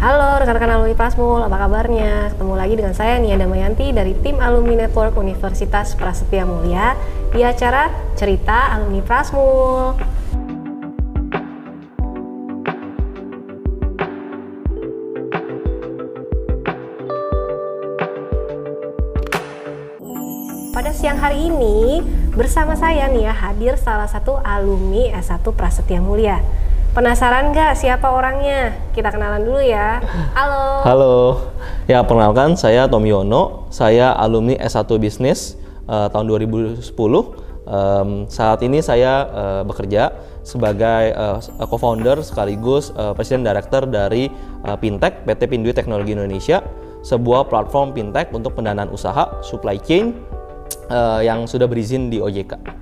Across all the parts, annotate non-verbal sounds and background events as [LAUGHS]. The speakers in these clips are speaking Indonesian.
Halo rekan-rekan alumni Prasmul, apa kabarnya? Ketemu lagi dengan saya Nia Damayanti dari tim Alumni Network Universitas Prasetya Mulia di acara Cerita Alumni Prasmul. Pada siang hari ini bersama saya nih ya hadir salah satu alumni S1 Prasetya Mulia. Penasaran nggak siapa orangnya? Kita kenalan dulu ya. Halo. Halo, ya perkenalkan saya Tommy Yono, saya alumni S1 Bisnis uh, tahun 2010. Um, saat ini saya uh, bekerja sebagai uh, co-founder sekaligus uh, presiden director dari uh, Fintech PT Pindui Teknologi Indonesia, sebuah platform fintech untuk pendanaan usaha, supply chain, uh, yang sudah berizin di OJK.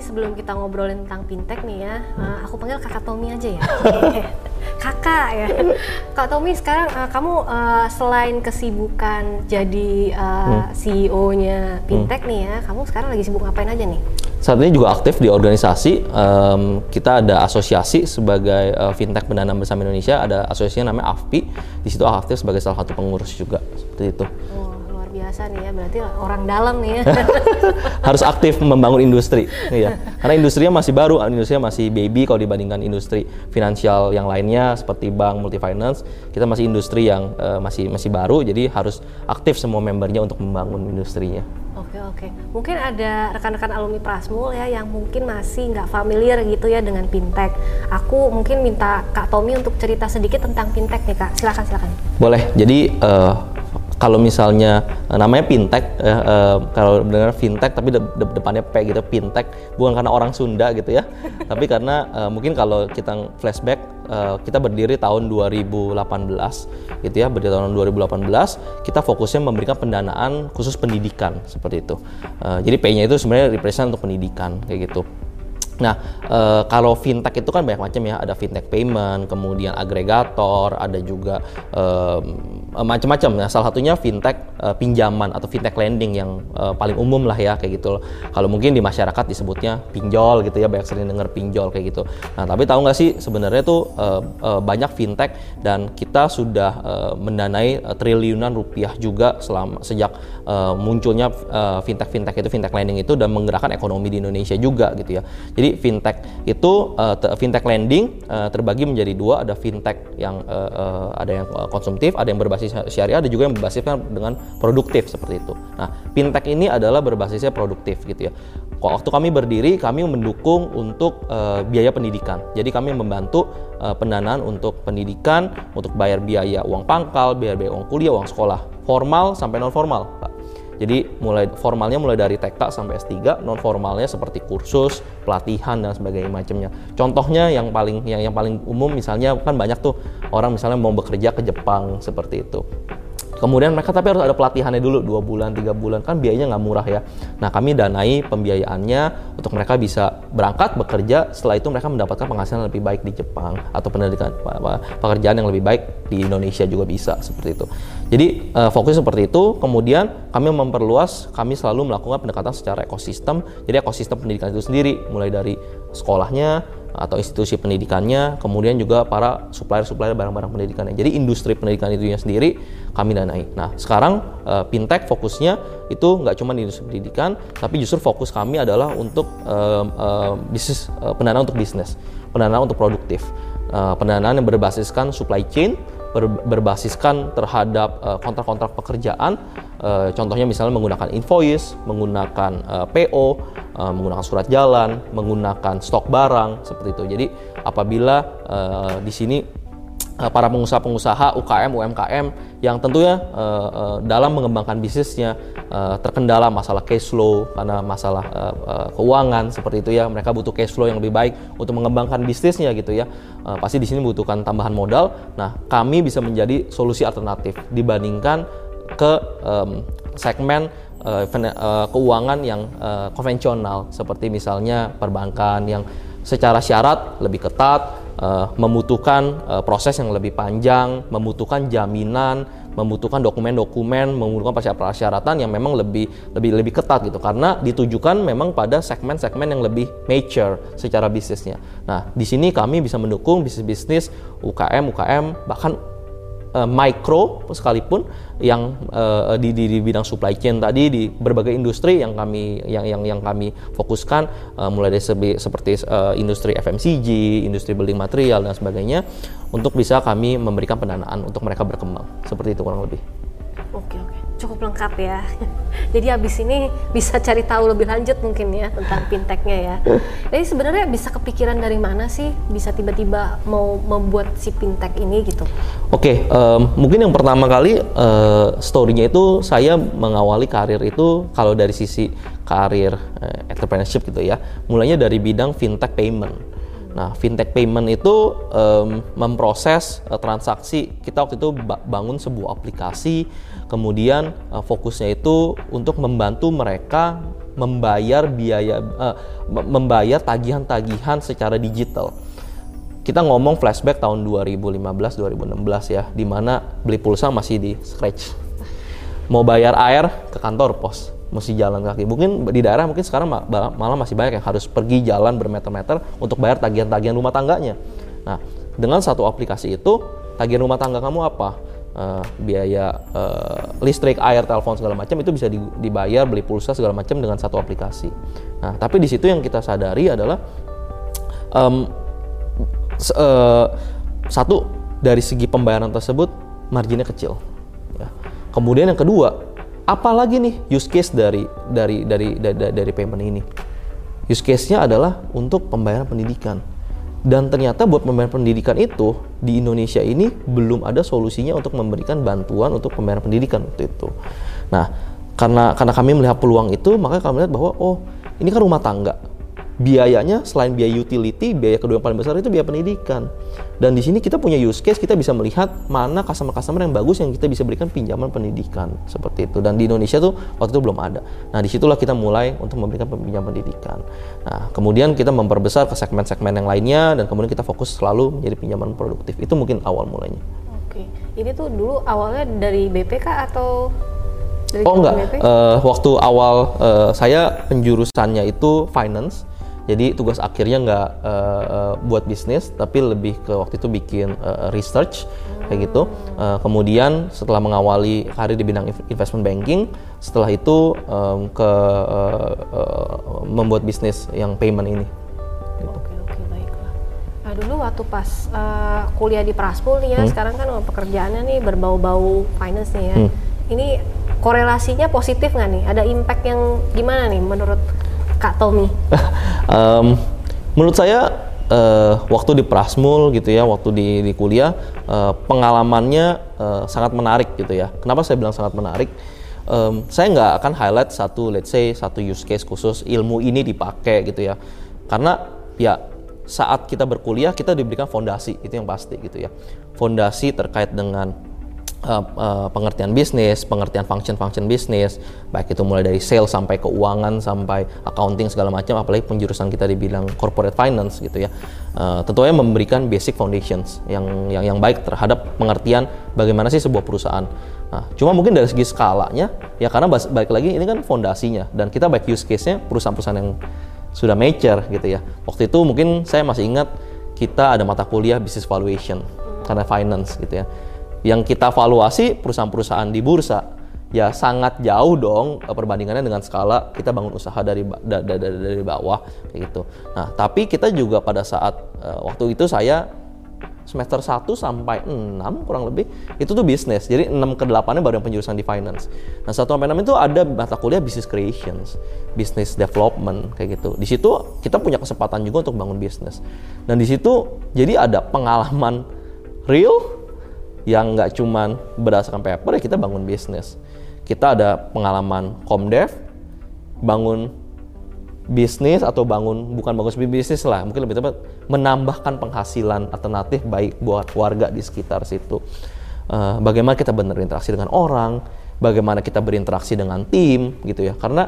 Ini sebelum kita ngobrolin tentang fintech nih ya, uh, aku panggil Kakak Tommy aja ya. [LAUGHS] Kakak ya. Kak Tommy sekarang uh, kamu uh, selain kesibukan jadi uh, Hmm. CEO-nya fintech nih ya, kamu sekarang lagi sibuk ngapain aja nih? Saat ini juga aktif di organisasi. Em, kita ada asosiasi sebagai eh, fintech pendanaan bersama Indonesia. Ada asosiasinya namanya AFPI. Di situ aktif sebagai salah satu pengurus juga seperti itu. Biasa nih ya, berarti orang dalam nih ya. [LAUGHS] Harus aktif membangun industri, iya. Karena industrinya masih baru, industrinya masih baby kalau dibandingkan industri finansial yang lainnya seperti bank, multi finance. Kita masih industri yang eh, masih masih baru, jadi harus aktif semua membernya untuk membangun industrinya. Oke oke, mungkin ada rekan-rekan alumni Prasmul ya yang mungkin masih nggak familiar gitu ya dengan fintech. Aku mungkin minta Kak Tommy untuk cerita sedikit tentang fintech nih Kak. Silakan silakan. Boleh. Jadi eh, kalau misalnya eh, namanya fintech, eh, eh, kalau dengar fintech tapi de- de- depannya P gitu, fintech bukan karena orang Sunda gitu ya, [LAUGHS] tapi karena eh, mungkin kalau kita flashback eh, kita berdiri tahun 2018 gitu ya, berdiri tahun 2018 kita fokusnya memberikan pendanaan khusus pendidikan seperti itu. Eh, jadi P-nya itu sebenarnya represent untuk pendidikan kayak gitu. Nah, eh, kalau fintech itu kan banyak macam ya, ada fintech payment, kemudian agregator, ada juga eh, macam-macam. Nah, salah satunya fintech eh, pinjaman atau fintech lending yang eh, paling umum lah ya kayak gitu. Kalau mungkin di masyarakat disebutnya pinjol gitu ya, banyak sering dengar pinjol kayak gitu. Nah, tapi tahu nggak sih sebenarnya tuh eh, eh, banyak fintech dan kita sudah eh, mendanai triliunan rupiah juga selama sejak eh, munculnya fintech-fintech itu fintech lending itu dan menggerakkan ekonomi di Indonesia juga gitu ya. Jadi fintech itu te- fintech lending eh, terbagi menjadi dua, ada fintech yang eh, eh, ada yang konsumtif, ada yang berbasis syariah, ada juga yang berbasiskan dengan produktif seperti itu. Nah, fintech ini adalah berbasisnya produktif gitu ya. Waktu kami berdiri, kami mendukung untuk eh, biaya pendidikan. Jadi kami membantu eh, pendanaan untuk pendidikan, untuk bayar biaya uang pangkal, biaya biaya uang kuliah, uang sekolah, formal sampai non formal. Jadi mulai formalnya mulai dari TK sampai S3, non formalnya seperti kursus, pelatihan dan sebagainya macamnya. Contohnya yang paling yang yang paling umum misalnya kan banyak tuh orang misalnya mau bekerja ke Jepang seperti itu. Kemudian mereka tapi harus ada pelatihannya dulu dua bulan tiga bulan kan biayanya nggak murah ya. Nah kami danai pembiayaannya untuk mereka bisa berangkat bekerja. Setelah itu mereka mendapatkan penghasilan lebih baik di Jepang atau pendidikan pekerjaan yang lebih baik di Indonesia juga bisa seperti itu. Jadi eh, fokus seperti itu. Kemudian kami memperluas. Kami selalu melakukan pendekatan secara ekosistem. Jadi ekosistem pendidikan itu sendiri mulai dari sekolahnya atau institusi pendidikannya, kemudian juga para supplier-supplier barang-barang pendidikannya. Jadi industri pendidikan itu sendiri kami danai. Nah sekarang eh, fintech fokusnya itu nggak cuma di industri pendidikan, tapi justru fokus kami adalah untuk em, em, bisnis eh, pendanaan untuk bisnis, pendanaan untuk produktif, Eh, pendanaan yang berbasiskan supply chain, ber- berbasiskan terhadap eh, kontrak-kontrak pekerjaan. Eh, contohnya misalnya menggunakan invoice, menggunakan eh, PO, eh, menggunakan surat jalan, menggunakan stok barang seperti itu. Jadi apabila eh, di sini eh, para pengusaha-pengusaha UKM UMKM yang tentunya eh, eh, dalam mengembangkan bisnisnya eh, terkendala masalah cash flow karena masalah eh, eh, keuangan seperti itu ya mereka butuh cash flow yang lebih baik untuk mengembangkan bisnisnya gitu ya Eh, pasti di sini membutuhkan tambahan modal nah kami bisa menjadi solusi alternatif dibandingkan ke em, segmen fina- eh, keuangan yang eh, konvensional seperti misalnya perbankan yang secara syarat lebih ketat uh, membutuhkan uh, proses yang lebih panjang, membutuhkan jaminan, membutuhkan dokumen-dokumen, membutuhkan persyaratan yang memang lebih lebih lebih ketat gitu karena ditujukan memang pada segmen-segmen yang lebih mature secara bisnisnya. Nah, di sini kami bisa mendukung bisnis-bisnis UKM, UKM bahkan uh, micro sekalipun yang uh, di, di, di bidang supply chain tadi di berbagai industri yang kami yang yang yang kami fokuskan uh, mulai dari sebi, seperti uh, industri FMCG, industri building material dan sebagainya untuk bisa kami memberikan pendanaan untuk mereka berkembang seperti itu kurang lebih. Cukup lengkap ya. [LAUGHS] Jadi habis ini bisa cari tahu lebih lanjut mungkin ya tentang fintechnya ya. Jadi sebenarnya bisa kepikiran dari mana sih bisa tiba-tiba mau membuat si fintech ini gitu? Oke, okay, um, mungkin yang pertama kali uh, story-nya itu saya mengawali karir itu kalau dari sisi karir uh, entrepreneurship gitu ya. Mulainya dari bidang fintech payment. Nah, fintech payment itu um, memproses uh, transaksi. Kita waktu itu bangun sebuah aplikasi Kemudian uh, fokusnya itu untuk membantu mereka membayar biaya uh, membayar tagihan-tagihan secara digital. Kita ngomong flashback tahun 2015 2016 ya, di mana beli pulsa masih di scratch. Mau bayar air ke kantor pos, mesti jalan kaki. Mungkin di daerah mungkin sekarang malah masih banyak yang harus pergi jalan bermeter-meter untuk bayar tagihan-tagihan rumah tangganya. Nah, dengan satu aplikasi itu, tagihan rumah tangga kamu apa? uh, biaya uh, listrik, air, telepon segala macam itu bisa dibayar beli pulsa segala macam dengan satu aplikasi. Nah, tapi di situ yang kita sadari adalah um, uh, satu dari segi pembayaran tersebut marginnya kecil. Ya. Kemudian yang kedua, apalagi nih use case dari dari dari dari, dari payment ini? Use case-nya adalah untuk pembayaran pendidikan dan ternyata buat pembayaran pendidikan itu di Indonesia ini belum ada solusinya untuk memberikan bantuan untuk pembayaran pendidikan waktu itu. Nah, karena karena kami melihat peluang itu, maka kami melihat bahwa oh, ini kan rumah tangga biayanya selain biaya utility, biaya kedua yang paling besar itu biaya pendidikan. Dan di sini kita punya use case, kita bisa melihat mana customer-customer yang bagus yang kita bisa berikan pinjaman pendidikan seperti itu. Dan di Indonesia tuh waktu itu belum ada. Nah di situlah kita mulai untuk memberikan pinjaman pendidikan. Nah kemudian kita memperbesar ke segmen-segmen yang lainnya dan kemudian kita fokus selalu menjadi pinjaman produktif. Itu mungkin awal mulanya. Oke, ini tuh dulu awalnya dari BPK atau dari oh enggak, uh, waktu awal uh, saya penjurusannya itu finance jadi tugas akhirnya nggak uh, buat bisnis, tapi lebih ke waktu itu bikin uh, research kayak gitu. Uh, kemudian setelah mengawali karir di bidang investment banking, setelah itu um, ke uh, uh, membuat bisnis yang payment ini. Gitu. Oke oke baiklah. Nah dulu waktu pas uh, kuliah di Praspul nih ya, hmm. sekarang kan pekerjaannya nih berbau-bau finance nih ya. Hmm. Ini korelasinya positif nggak nih? Ada impact yang gimana nih menurut Kak Tommy? [LAUGHS] um, menurut saya uh, waktu di Prasmul gitu ya, waktu di, di kuliah uh, pengalamannya uh, sangat menarik gitu ya. Kenapa saya bilang sangat menarik? Um, saya nggak akan highlight satu, let's say satu use case khusus ilmu ini dipakai gitu ya, karena ya saat kita berkuliah kita diberikan fondasi itu yang pasti gitu ya, fondasi terkait dengan uh, uh, pengertian bisnis, pengertian function-function bisnis, baik itu mulai dari sales sampai keuangan sampai accounting segala macam, apalagi penjurusan kita dibilang corporate finance gitu ya. Uh, tentunya memberikan basic foundations yang yang yang baik terhadap pengertian bagaimana sih sebuah perusahaan. Nah, cuma mungkin dari segi skalanya ya karena balik lagi ini kan fondasinya dan kita baik use case-nya perusahaan-perusahaan yang sudah mature gitu ya. Waktu itu mungkin saya masih ingat kita ada mata kuliah business valuation karena finance gitu ya yang kita valuasi perusahaan-perusahaan di bursa ya sangat jauh dong eh, perbandingannya dengan skala kita bangun usaha dari dari, dari, dari bawah kayak gitu. Nah, tapi kita juga pada saat uh, waktu itu saya semester 1 sampai 6 kurang lebih itu tuh bisnis. Jadi 6 ke 8-nya baru yang penjurusan di finance. Nah, 1 sampai 6 itu ada mata kuliah business creations, business development kayak gitu. Di situ kita punya kesempatan juga untuk bangun bisnis. Dan di situ jadi ada pengalaman real yang nggak cuman berdasarkan paper ya kita bangun bisnis. Kita ada pengalaman komdev, bangun bisnis atau bangun bukan bagus bisnis lah, mungkin lebih tepat menambahkan penghasilan alternatif baik buat warga di sekitar situ. Uh, bagaimana kita benar interaksi dengan orang, bagaimana kita berinteraksi dengan tim gitu ya. Karena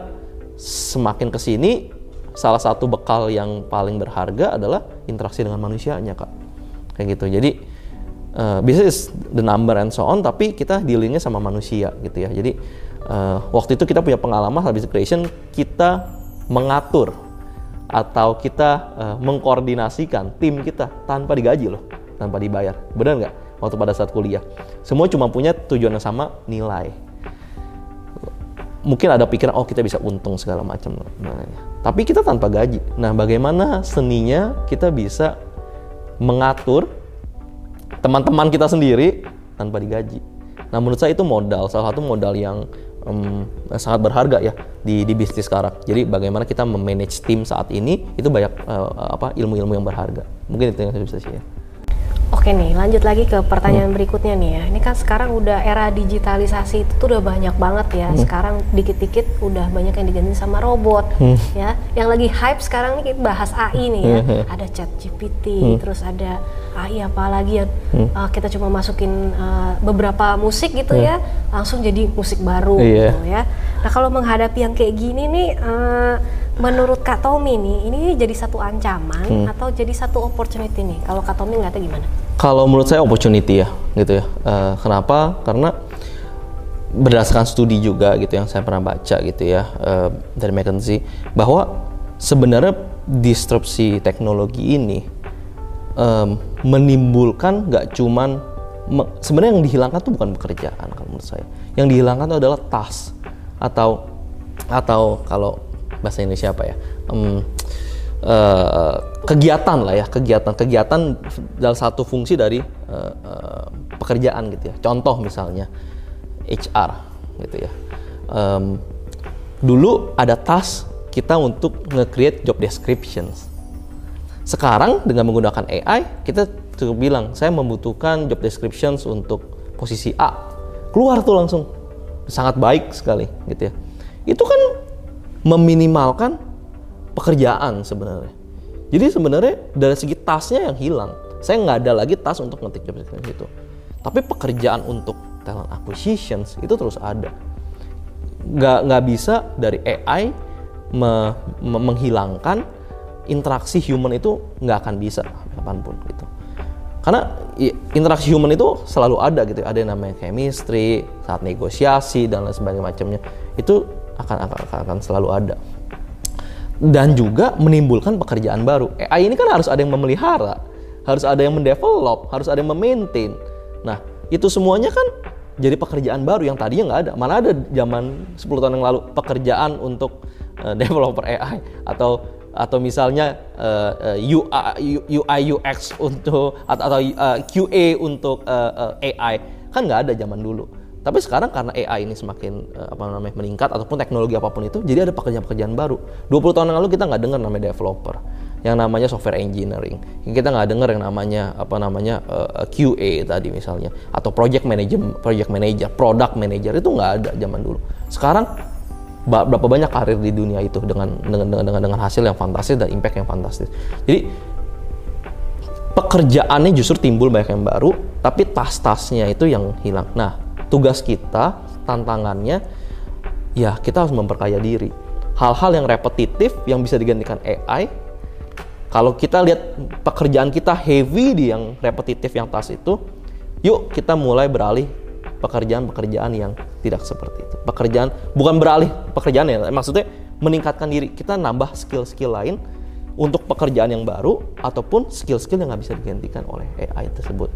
semakin ke sini salah satu bekal yang paling berharga adalah interaksi dengan manusianya kak kayak gitu. Jadi uh, business the number and so on, tapi kita dealingnya sama manusia gitu ya. Jadi uh, waktu itu kita punya pengalaman habis creation kita mengatur atau kita uh, mengkoordinasikan tim kita tanpa digaji loh, tanpa dibayar. Benar nggak? Waktu pada saat kuliah, semua cuma punya tujuan yang sama, nilai. Mungkin ada pikiran, oh kita bisa untung segala macam. Tapi kita tanpa gaji. Nah, bagaimana seninya kita bisa mengatur teman-teman kita sendiri tanpa digaji. Nah, menurut saya itu modal, salah satu modal yang um, sangat berharga ya di di bisnis sekarang. Jadi bagaimana kita memanage tim saat ini itu banyak uh, apa ilmu-ilmu yang berharga. Mungkin itu yang saya bisa share. Oke nih, lanjut lagi ke pertanyaan hmm. berikutnya nih ya. Ini kan sekarang udah era digitalisasi itu tuh udah banyak banget ya. Hmm. Sekarang dikit-dikit udah banyak yang diganti sama robot hmm. ya. Yang lagi hype sekarang nih bahas AI nih ya. Hmm. Ada Chat GPT, hmm. terus ada AI apa lagi ya. Hmm. Uh, kita cuma masukin uh, beberapa musik gitu hmm. ya, langsung jadi musik baru yeah. gitu ya. Nah kalau menghadapi yang kayak gini nih. Uh, menurut Kak Tommy nih, ini jadi satu ancaman hmm. atau jadi satu opportunity nih? Kalau Kak Tommy ngeliatnya gimana? Kalau menurut saya opportunity ya, gitu ya. Uh, kenapa? Karena berdasarkan studi juga gitu yang saya pernah baca gitu ya uh, dari McKinsey bahwa sebenarnya disrupsi teknologi ini um, menimbulkan nggak cuman sebenarnya yang dihilangkan tuh bukan pekerjaan kalau menurut saya. Yang dihilangkan itu adalah task atau atau kalau bahasa Indonesia apa ya um, uh, kegiatan lah ya kegiatan kegiatan dalam satu fungsi dari uh, uh, pekerjaan gitu ya. Contoh misalnya HR gitu ya. Um, dulu ada task kita untuk nge-create job descriptions sekarang dengan menggunakan AI kita cukup bilang saya membutuhkan job descriptions untuk posisi A keluar tuh langsung sangat baik sekali gitu ya itu kan meminimalkan pekerjaan sebenarnya. Jadi sebenarnya dari segi tasnya yang hilang. Saya nggak ada lagi tas untuk ngetik job description itu. Tapi pekerjaan untuk talent acquisitions itu terus ada. Nggak nggak bisa dari AI me, me, menghilangkan interaksi human itu nggak akan bisa kapan pun gitu. Karena interaksi human itu selalu ada gitu. Ada yang namanya chemistry, saat negosiasi dan lain sebagainya macamnya. Itu akan, akan akan selalu ada dan juga menimbulkan pekerjaan baru. AI ini kan harus ada yang memelihara, harus ada yang mendevelop, harus ada yang memaintain. Nah, itu semuanya kan jadi pekerjaan baru yang tadinya nggak ada. Mana ada zaman 10 tahun yang lalu pekerjaan untuk uh, [LAUGHS] developer AI atau atau misalnya uh, uh, UI, UX untuk atau, atau uh, QA untuk uh, uh, AI kan nggak ada zaman dulu. Tapi sekarang karena AI ini semakin uh, apa namanya meningkat ataupun teknologi apa pun itu, jadi ada pekerjaan-pekerjaan baru. 20 tahun yang lalu kita nggak dengar namanya developer, yang namanya software engineering. Kita nggak dengar yang namanya apa namanya uh, eh, QA tadi misalnya, atau project manager, project manager, product manager itu nggak ada zaman dulu. Sekarang berapa banyak karir di dunia itu dengan dengan dengan dengan, dengan hasil yang fantastis dan impact yang fantastis. Jadi pekerjaannya justru timbul banyak yang baru, tapi tas-tasnya itu yang hilang. Nah, tugas kita, tantangannya, ya kita harus memperkaya diri. Hal-hal yang repetitif yang bisa digantikan AI, kalau kita lihat pekerjaan kita heavy di yang repetitif yang tas itu, yuk kita mulai beralih pekerjaan-pekerjaan yang tidak seperti itu. Pekerjaan bukan beralih pekerjaan ya, maksudnya meningkatkan diri. Kita nambah skill-skill lain untuk pekerjaan yang baru ataupun skill-skill yang nggak bisa digantikan oleh AI tersebut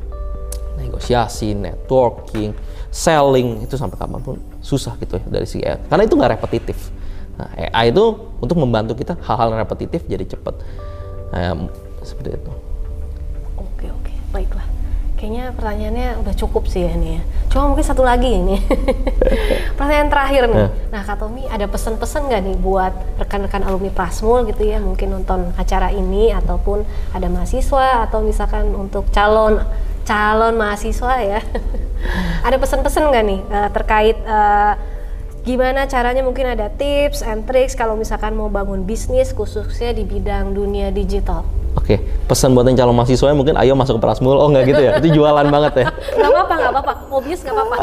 negosiasi, networking, selling itu sampai kapan pun susah gitu ya dari segi AI. Karena itu nggak repetitif. Nah, AI itu untuk membantu kita hal-hal repetitif jadi cepat. Nah, seperti itu. Kayaknya pertanyaannya udah cukup sih ya ini ya. Cuma mungkin satu lagi ini. [LAUGHS] Pertanyaan terakhir nih. Nah, nah Kak Tommy ada pesan-pesan nggak nih buat rekan-rekan alumni Prasmul gitu ya, mungkin nonton acara ini ataupun ada mahasiswa atau misalkan untuk calon calon mahasiswa ya. [LAUGHS] ada pesan-pesan nggak nih uh, terkait uh, gimana caranya mungkin ada tips and tricks kalau misalkan mau bangun bisnis khususnya di bidang dunia digital. Oke, pesan buat yang calon mahasiswa mungkin ayo masuk ke Prasmul. Oh nggak gitu ya? Itu jualan banget ya? [LAUGHS] Nggak apa-apa, nggak apa-apa. Mobius nggak apa-apa.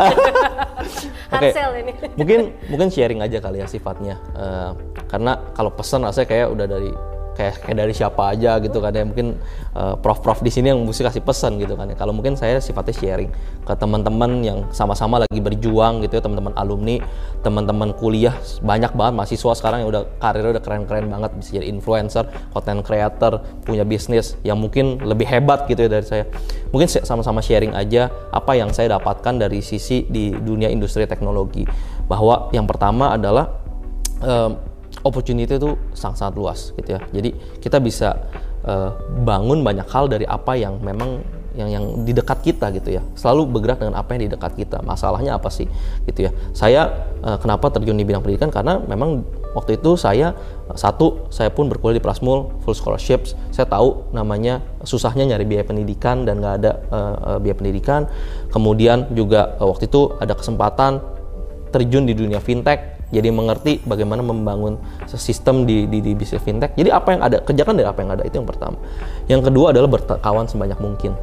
[LAUGHS] Oke, ini. mungkin mungkin sharing aja kali ya sifatnya. Uh, karena kalau pesan saya kayak udah dari kayak kayak dari siapa aja gitu kan ya. Mungkin uh, prof-prof di sini yang mesti kasih pesan gitu kan ya. Kalau mungkin saya sifatnya sharing ke teman-teman yang sama-sama lagi berjuang gitu ya teman-teman alumni teman-teman kuliah banyak banget mahasiswa sekarang yang udah karirnya udah keren-keren banget bisa jadi influencer content creator punya bisnis yang mungkin lebih hebat gitu ya dari saya. Mungkin sama-sama sharing aja apa yang saya dapatkan dari sisi di dunia industri teknologi. Bahwa yang pertama adalah um, opportunity itu sangat-sangat luas gitu ya. Jadi kita bisa uh, bangun banyak hal dari apa yang memang yang yang di dekat kita gitu ya. Selalu bergerak dengan apa yang di dekat kita. Masalahnya apa sih gitu ya. Saya uh, kenapa terjun di bidang pendidikan? Karena memang waktu itu saya uh, satu saya pun berkuliah di Prasmul full scholarships saya tahu namanya susahnya nyari biaya pendidikan dan nggak ada uh, biaya pendidikan. Kemudian juga uh, waktu itu ada kesempatan terjun di dunia fintech jadi mengerti bagaimana membangun sistem di, di, di bisnis fintech. Jadi apa yang ada, kerjakan dari apa yang ada itu yang pertama. Yang kedua adalah berkawan sebanyak mungkin.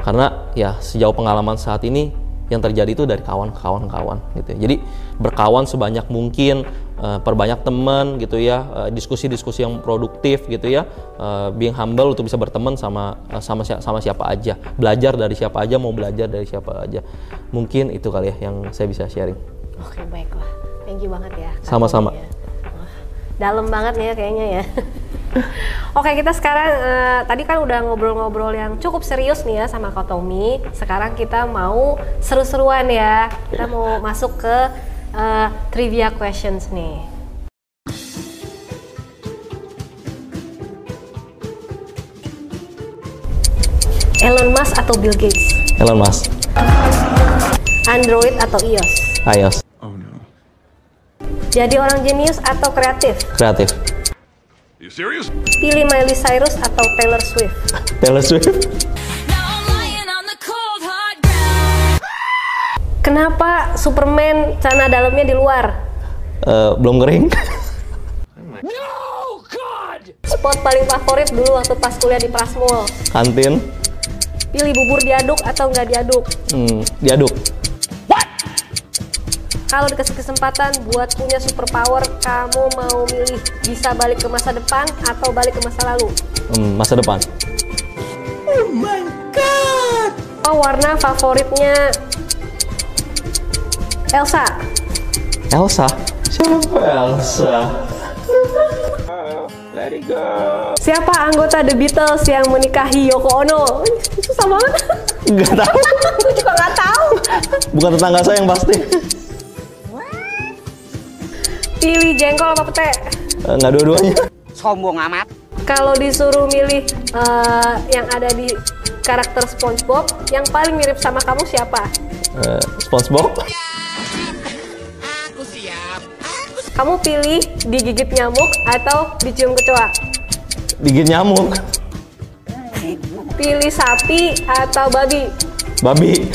Karena ya sejauh pengalaman saat ini yang terjadi itu dari kawan kawan-kawan gitu ya. Jadi berkawan sebanyak mungkin, uh, perbanyak teman gitu ya, uh, diskusi-diskusi yang produktif gitu ya, uh, being humble untuk bisa berteman sama uh, sama sama siapa aja, belajar dari siapa aja, mau belajar dari siapa aja. Mungkin itu kali ya yang saya bisa sharing. Oke baiklah. Thank you banget ya. Sama-sama. Ya. dalam banget nih ya kayaknya ya. [LAUGHS] Oke kita sekarang uh, tadi kan udah ngobrol-ngobrol yang cukup serius nih ya sama Kak Tommy. Sekarang kita mau seru-seruan ya. Kita mau masuk ke uh, trivia questions nih. Elon Musk atau Bill Gates? Elon Musk. Android atau iOS? iOS. Jadi orang jenius atau kreatif? Kreatif. You serious? Pilih Miley Cyrus atau Taylor Swift? Taylor Swift. Kenapa Superman celana dalamnya di luar? Uh, belum kering. No, God! Spot paling favorit dulu waktu pas kuliah di Prasmul. Kantin. Pilih bubur diaduk atau nggak diaduk? Hmm, diaduk. Kalau dikasih kesempatan buat punya superpower, kamu mau milih bisa balik ke masa depan atau balik ke masa lalu? Hmm, masa depan. Oh my God! Oh, warna favoritnya Elsa. Elsa. Siapa Elsa? Let it go. Siapa anggota The Beatles yang menikahi Yoko Ono? Susah banget. Gak tahu. [LAUGHS] Aku juga nggak tahu. Bukan tetangga saya yang pasti. Pilih jengkol apa pete? Uh, nggak dua-duanya. sombong amat Kalau disuruh milih eh, yang ada di karakter SpongeBob, yang paling mirip sama kamu siapa? Uh, SpongeBob. Kamu pilih digigit nyamuk atau dicium kecoa? Digigit nyamuk. Pilih sapi atau babi? Babi.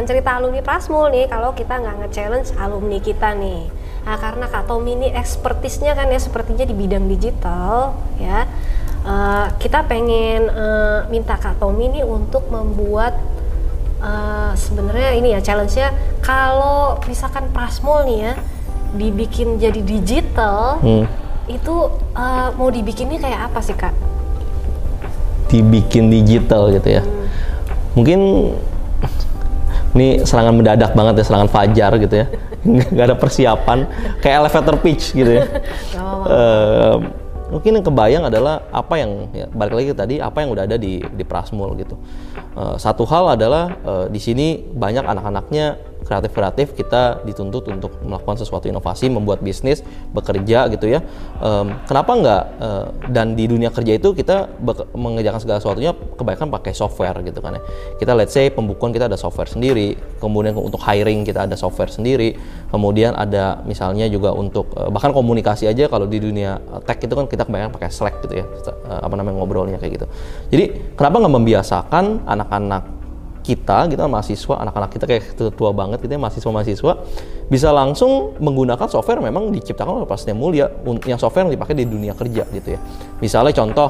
Bukan cerita alumni Prasmul nih, kalau kita nggak nge-challenge alumni kita nih. Nah, karena Kak Tommy ini ekspertisnya kan ya sepertinya di bidang digital, ya. Eh, kita pengen eh, minta Kak Tommy ini untuk membuat eh, sebenarnya ini ya challenge-nya kalau misalkan Prasmul nih ya dibikin jadi digital, Hmm. itu eh, mau dibikinnya kayak apa sih Kak? Dibikin digital gitu ya. Mungkin ini serangan mendadak banget ya, serangan fajar gitu ya. [LAUGHS] Nggak ada persiapan, kayak elevator pitch gitu ya. [LAUGHS] Eh, mungkin yang kebayang adalah apa yang ya, balik lagi tadi apa yang udah ada di di Prasmul gitu. Eh, satu hal adalah eh, di sini banyak anak-anaknya kreatif-kreatif kita dituntut untuk melakukan sesuatu inovasi, membuat bisnis, bekerja gitu ya. Em, kenapa nggak eh, dan di dunia kerja itu kita mengerjakan segala sesuatunya kebanyakan pakai software gitu kan ya. Kita let's say pembukuan kita ada software sendiri, kemudian untuk hiring kita ada software sendiri, kemudian ada misalnya juga untuk eh, bahkan komunikasi aja kalau di dunia eh, tech itu kan kita kebanyakan pakai Slack gitu ya, apa namanya ngobrolnya kayak gitu. Jadi kenapa nggak membiasakan anak-anak kita gitu mahasiswa anak-anak kita kayak tua, banget gitu ya mahasiswa-mahasiswa bisa langsung menggunakan software memang diciptakan oleh Prasetya Mulia yang software yang dipakai di dunia kerja gitu ya misalnya contoh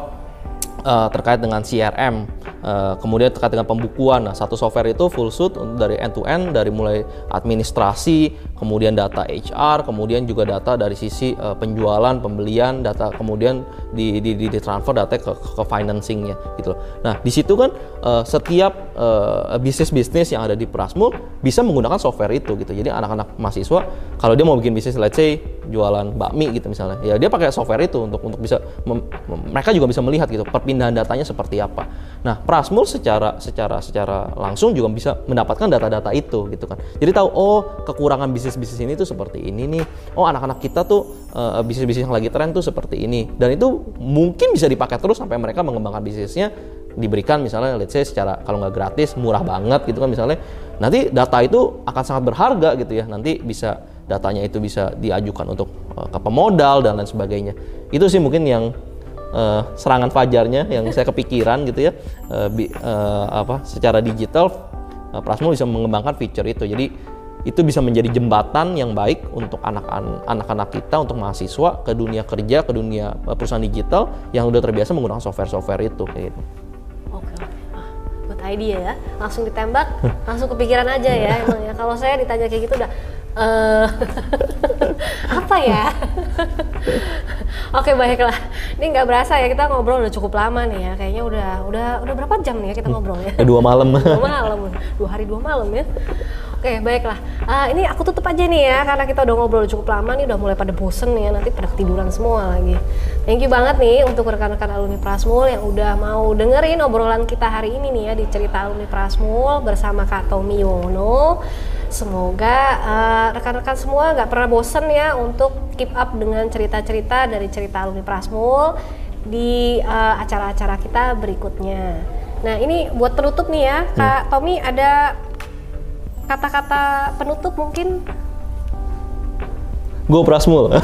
eh, terkait dengan CRM Eh, kemudian terkait dengan pembukuan, nah satu software itu full untuk dari end to end, dari mulai administrasi, kemudian data HR, kemudian juga data dari sisi eh, penjualan, pembelian, data kemudian di, di, di, transfer data ke, ke financingnya gitu. Nah di situ kan eh, setiap eh, bisnis-bisnis yang ada di Prasmul bisa menggunakan software itu gitu. Jadi anak-anak mahasiswa kalau dia mau bikin bisnis, let's say jualan bakmi gitu misalnya, ya dia pakai software itu untuk untuk bisa mereka juga bisa melihat gitu perpindahan datanya seperti apa. Nah Prasmul secara secara secara langsung juga bisa mendapatkan data-data itu gitu kan. Jadi tahu oh kekurangan bisnis-bisnis ini tuh seperti ini nih. Oh anak-anak kita tuh eh, bisnis-bisnis yang lagi tren tuh seperti ini. Dan itu mungkin bisa dipakai terus sampai mereka mengembangkan bisnisnya diberikan misalnya let's say secara kalau nggak gratis murah banget gitu kan misalnya nanti data itu akan sangat berharga gitu ya. Nanti bisa datanya itu bisa diajukan untuk eh, ke pemodal dan lain sebagainya. Itu sih mungkin yang eh, serangan fajarnya yang saya kepikiran gitu ya. Eh, bi- eh, apa secara digital eh, Prasmul bisa mengembangkan feature itu. Jadi itu bisa menjadi jembatan yang baik untuk anak-an- anak-anak kita untuk mahasiswa ke dunia kerja ke dunia perusahaan digital yang udah terbiasa menggunakan software-software itu kayak gitu. Oke, oke. Ah, good idea ya. Langsung ditembak, langsung kepikiran aja ya [LAUGHS] emang ya. Kalau saya ditanya kayak gitu udah eh [LAUGHS] apa ya? [LAUGHS] Oke baiklah. Ini nggak berasa ya kita ngobrol udah cukup lama nih ya. Kayaknya udah udah udah berapa jam nih ya kita ngobrol ya? Dua malam dua malam, dua hari dua malam ya. Oke baiklah. Ah, ini aku tutup aja nih ya karena kita udah ngobrol cukup lama nih udah mulai pada bosen nih ya nanti pada ketiduran semua lagi. Thank you banget nih untuk rekan-rekan alumni Prasmul yang udah mau dengerin obrolan kita hari ini nih ya di cerita alumni Prasmul bersama Kak Tommy Yono. Semoga eh, rekan-rekan semua nggak pernah bosen ya untuk keep up dengan cerita-cerita dari cerita alumni Prasmul di eh, acara-acara kita berikutnya. Nah ini buat penutup nih ya, Kak Tommy ada kata-kata penutup mungkin Gue Prasmul. [LAUGHS]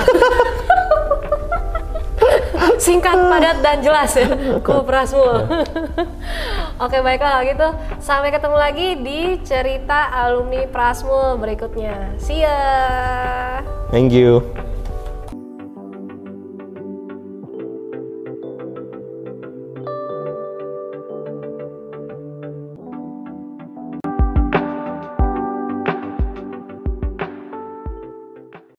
singkat, padat dan jelas ya. Ku [LAUGHS] Prasmul. Oke baiklah gitu sampai ketemu lagi di cerita alumni Prasmul berikutnya. See ya. Thank you.